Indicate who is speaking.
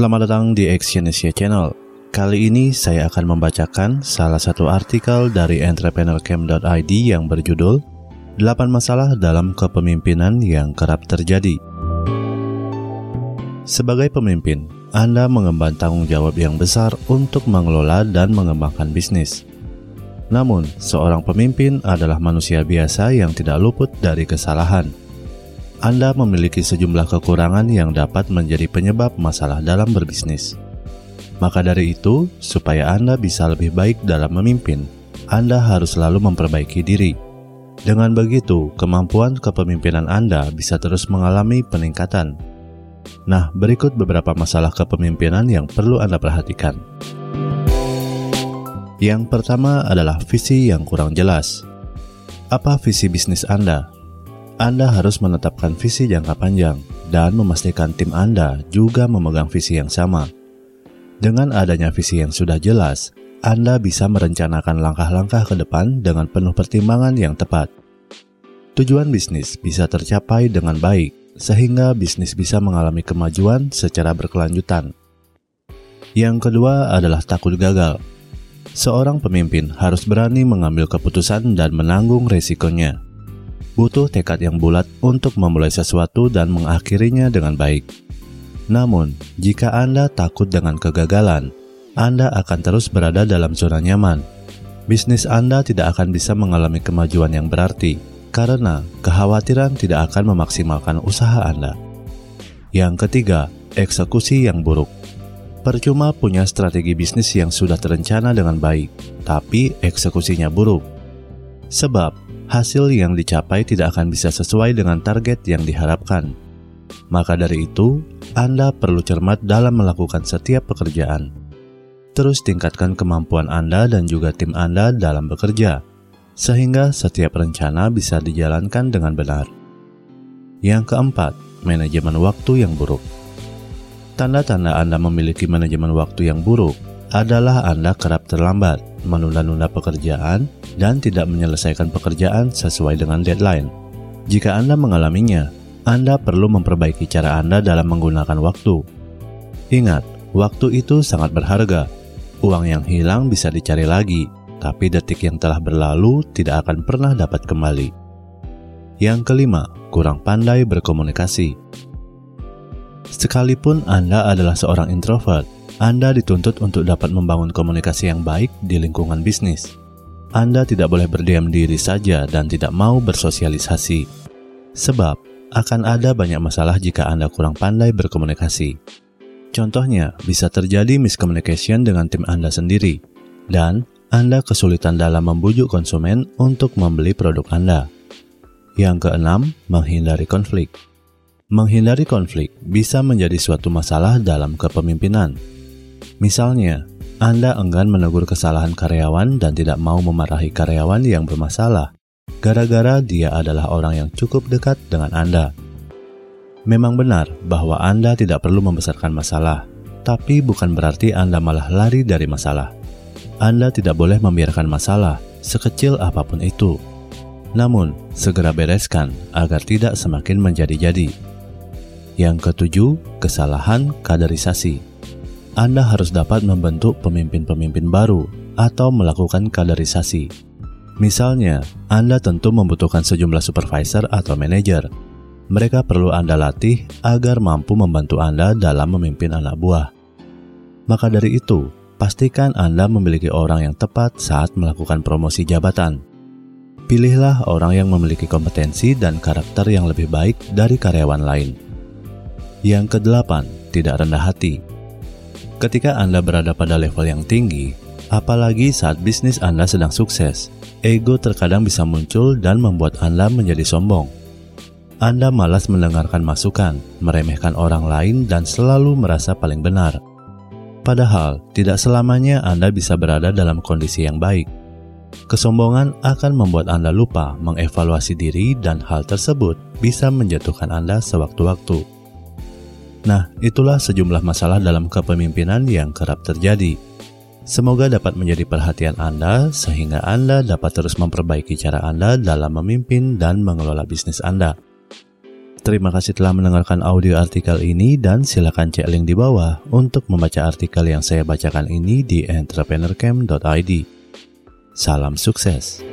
Speaker 1: Selamat datang di Exyonesia Channel. Kali ini saya akan membacakan salah satu artikel dari entrepreneurcamp.id yang berjudul 8 masalah dalam kepemimpinan yang kerap terjadi. Sebagai pemimpin, Anda mengemban tanggung jawab yang besar untuk mengelola dan mengembangkan bisnis. Namun, seorang pemimpin adalah manusia biasa yang tidak luput dari kesalahan anda memiliki sejumlah kekurangan yang dapat menjadi penyebab masalah dalam berbisnis. Maka dari itu, supaya Anda bisa lebih baik dalam memimpin, Anda harus selalu memperbaiki diri. Dengan begitu, kemampuan kepemimpinan Anda bisa terus mengalami peningkatan. Nah, berikut beberapa masalah kepemimpinan yang perlu Anda perhatikan. Yang pertama adalah visi yang kurang jelas. Apa visi bisnis Anda? Anda harus menetapkan visi jangka panjang dan memastikan tim Anda juga memegang visi yang sama. Dengan adanya visi yang sudah jelas, Anda bisa merencanakan langkah-langkah ke depan dengan penuh pertimbangan yang tepat. Tujuan bisnis bisa tercapai dengan baik, sehingga bisnis bisa mengalami kemajuan secara berkelanjutan. Yang kedua adalah takut gagal. Seorang pemimpin harus berani mengambil keputusan dan menanggung resikonya butuh tekad yang bulat untuk memulai sesuatu dan mengakhirinya dengan baik. Namun, jika Anda takut dengan kegagalan, Anda akan terus berada dalam zona nyaman. Bisnis Anda tidak akan bisa mengalami kemajuan yang berarti karena kekhawatiran tidak akan memaksimalkan usaha Anda. Yang ketiga, eksekusi yang buruk. Percuma punya strategi bisnis yang sudah terencana dengan baik, tapi eksekusinya buruk. Sebab hasil yang dicapai tidak akan bisa sesuai dengan target yang diharapkan. Maka dari itu, Anda perlu cermat dalam melakukan setiap pekerjaan. Terus tingkatkan kemampuan Anda dan juga tim Anda dalam bekerja, sehingga setiap rencana bisa dijalankan dengan benar. Yang keempat, manajemen waktu yang buruk. Tanda-tanda Anda memiliki manajemen waktu yang buruk adalah Anda kerap terlambat, menunda-nunda pekerjaan, dan tidak menyelesaikan pekerjaan sesuai dengan deadline. Jika Anda mengalaminya, Anda perlu memperbaiki cara Anda dalam menggunakan waktu. Ingat, waktu itu sangat berharga. Uang yang hilang bisa dicari lagi, tapi detik yang telah berlalu tidak akan pernah dapat kembali. Yang kelima, kurang pandai berkomunikasi. Sekalipun Anda adalah seorang introvert, Anda dituntut untuk dapat membangun komunikasi yang baik di lingkungan bisnis. Anda tidak boleh berdiam diri saja dan tidak mau bersosialisasi. Sebab, akan ada banyak masalah jika Anda kurang pandai berkomunikasi. Contohnya, bisa terjadi miscommunication dengan tim Anda sendiri, dan Anda kesulitan dalam membujuk konsumen untuk membeli produk Anda. Yang keenam, menghindari konflik. Menghindari konflik bisa menjadi suatu masalah dalam kepemimpinan. Misalnya, anda enggan menegur kesalahan karyawan dan tidak mau memarahi karyawan yang bermasalah, gara-gara dia adalah orang yang cukup dekat dengan Anda. Memang benar bahwa Anda tidak perlu membesarkan masalah, tapi bukan berarti Anda malah lari dari masalah. Anda tidak boleh membiarkan masalah, sekecil apa pun itu. Namun, segera bereskan agar tidak semakin menjadi-jadi. Yang ketujuh, kesalahan kaderisasi. Anda harus dapat membentuk pemimpin-pemimpin baru atau melakukan kaderisasi. Misalnya, Anda tentu membutuhkan sejumlah supervisor atau manajer. Mereka perlu Anda latih agar mampu membantu Anda dalam memimpin anak buah. Maka dari itu, pastikan Anda memiliki orang yang tepat saat melakukan promosi jabatan. Pilihlah orang yang memiliki kompetensi dan karakter yang lebih baik dari karyawan lain. Yang kedelapan, tidak rendah hati. Ketika Anda berada pada level yang tinggi, apalagi saat bisnis Anda sedang sukses, ego terkadang bisa muncul dan membuat Anda menjadi sombong. Anda malas mendengarkan masukan, meremehkan orang lain, dan selalu merasa paling benar. Padahal, tidak selamanya Anda bisa berada dalam kondisi yang baik. Kesombongan akan membuat Anda lupa mengevaluasi diri, dan hal tersebut bisa menjatuhkan Anda sewaktu-waktu. Nah, itulah sejumlah masalah dalam kepemimpinan yang kerap terjadi. Semoga dapat menjadi perhatian Anda sehingga Anda dapat terus memperbaiki cara Anda dalam memimpin dan mengelola bisnis Anda. Terima kasih telah mendengarkan audio artikel ini dan silakan cek link di bawah untuk membaca artikel yang saya bacakan ini di entrepreneurcamp.id. Salam sukses.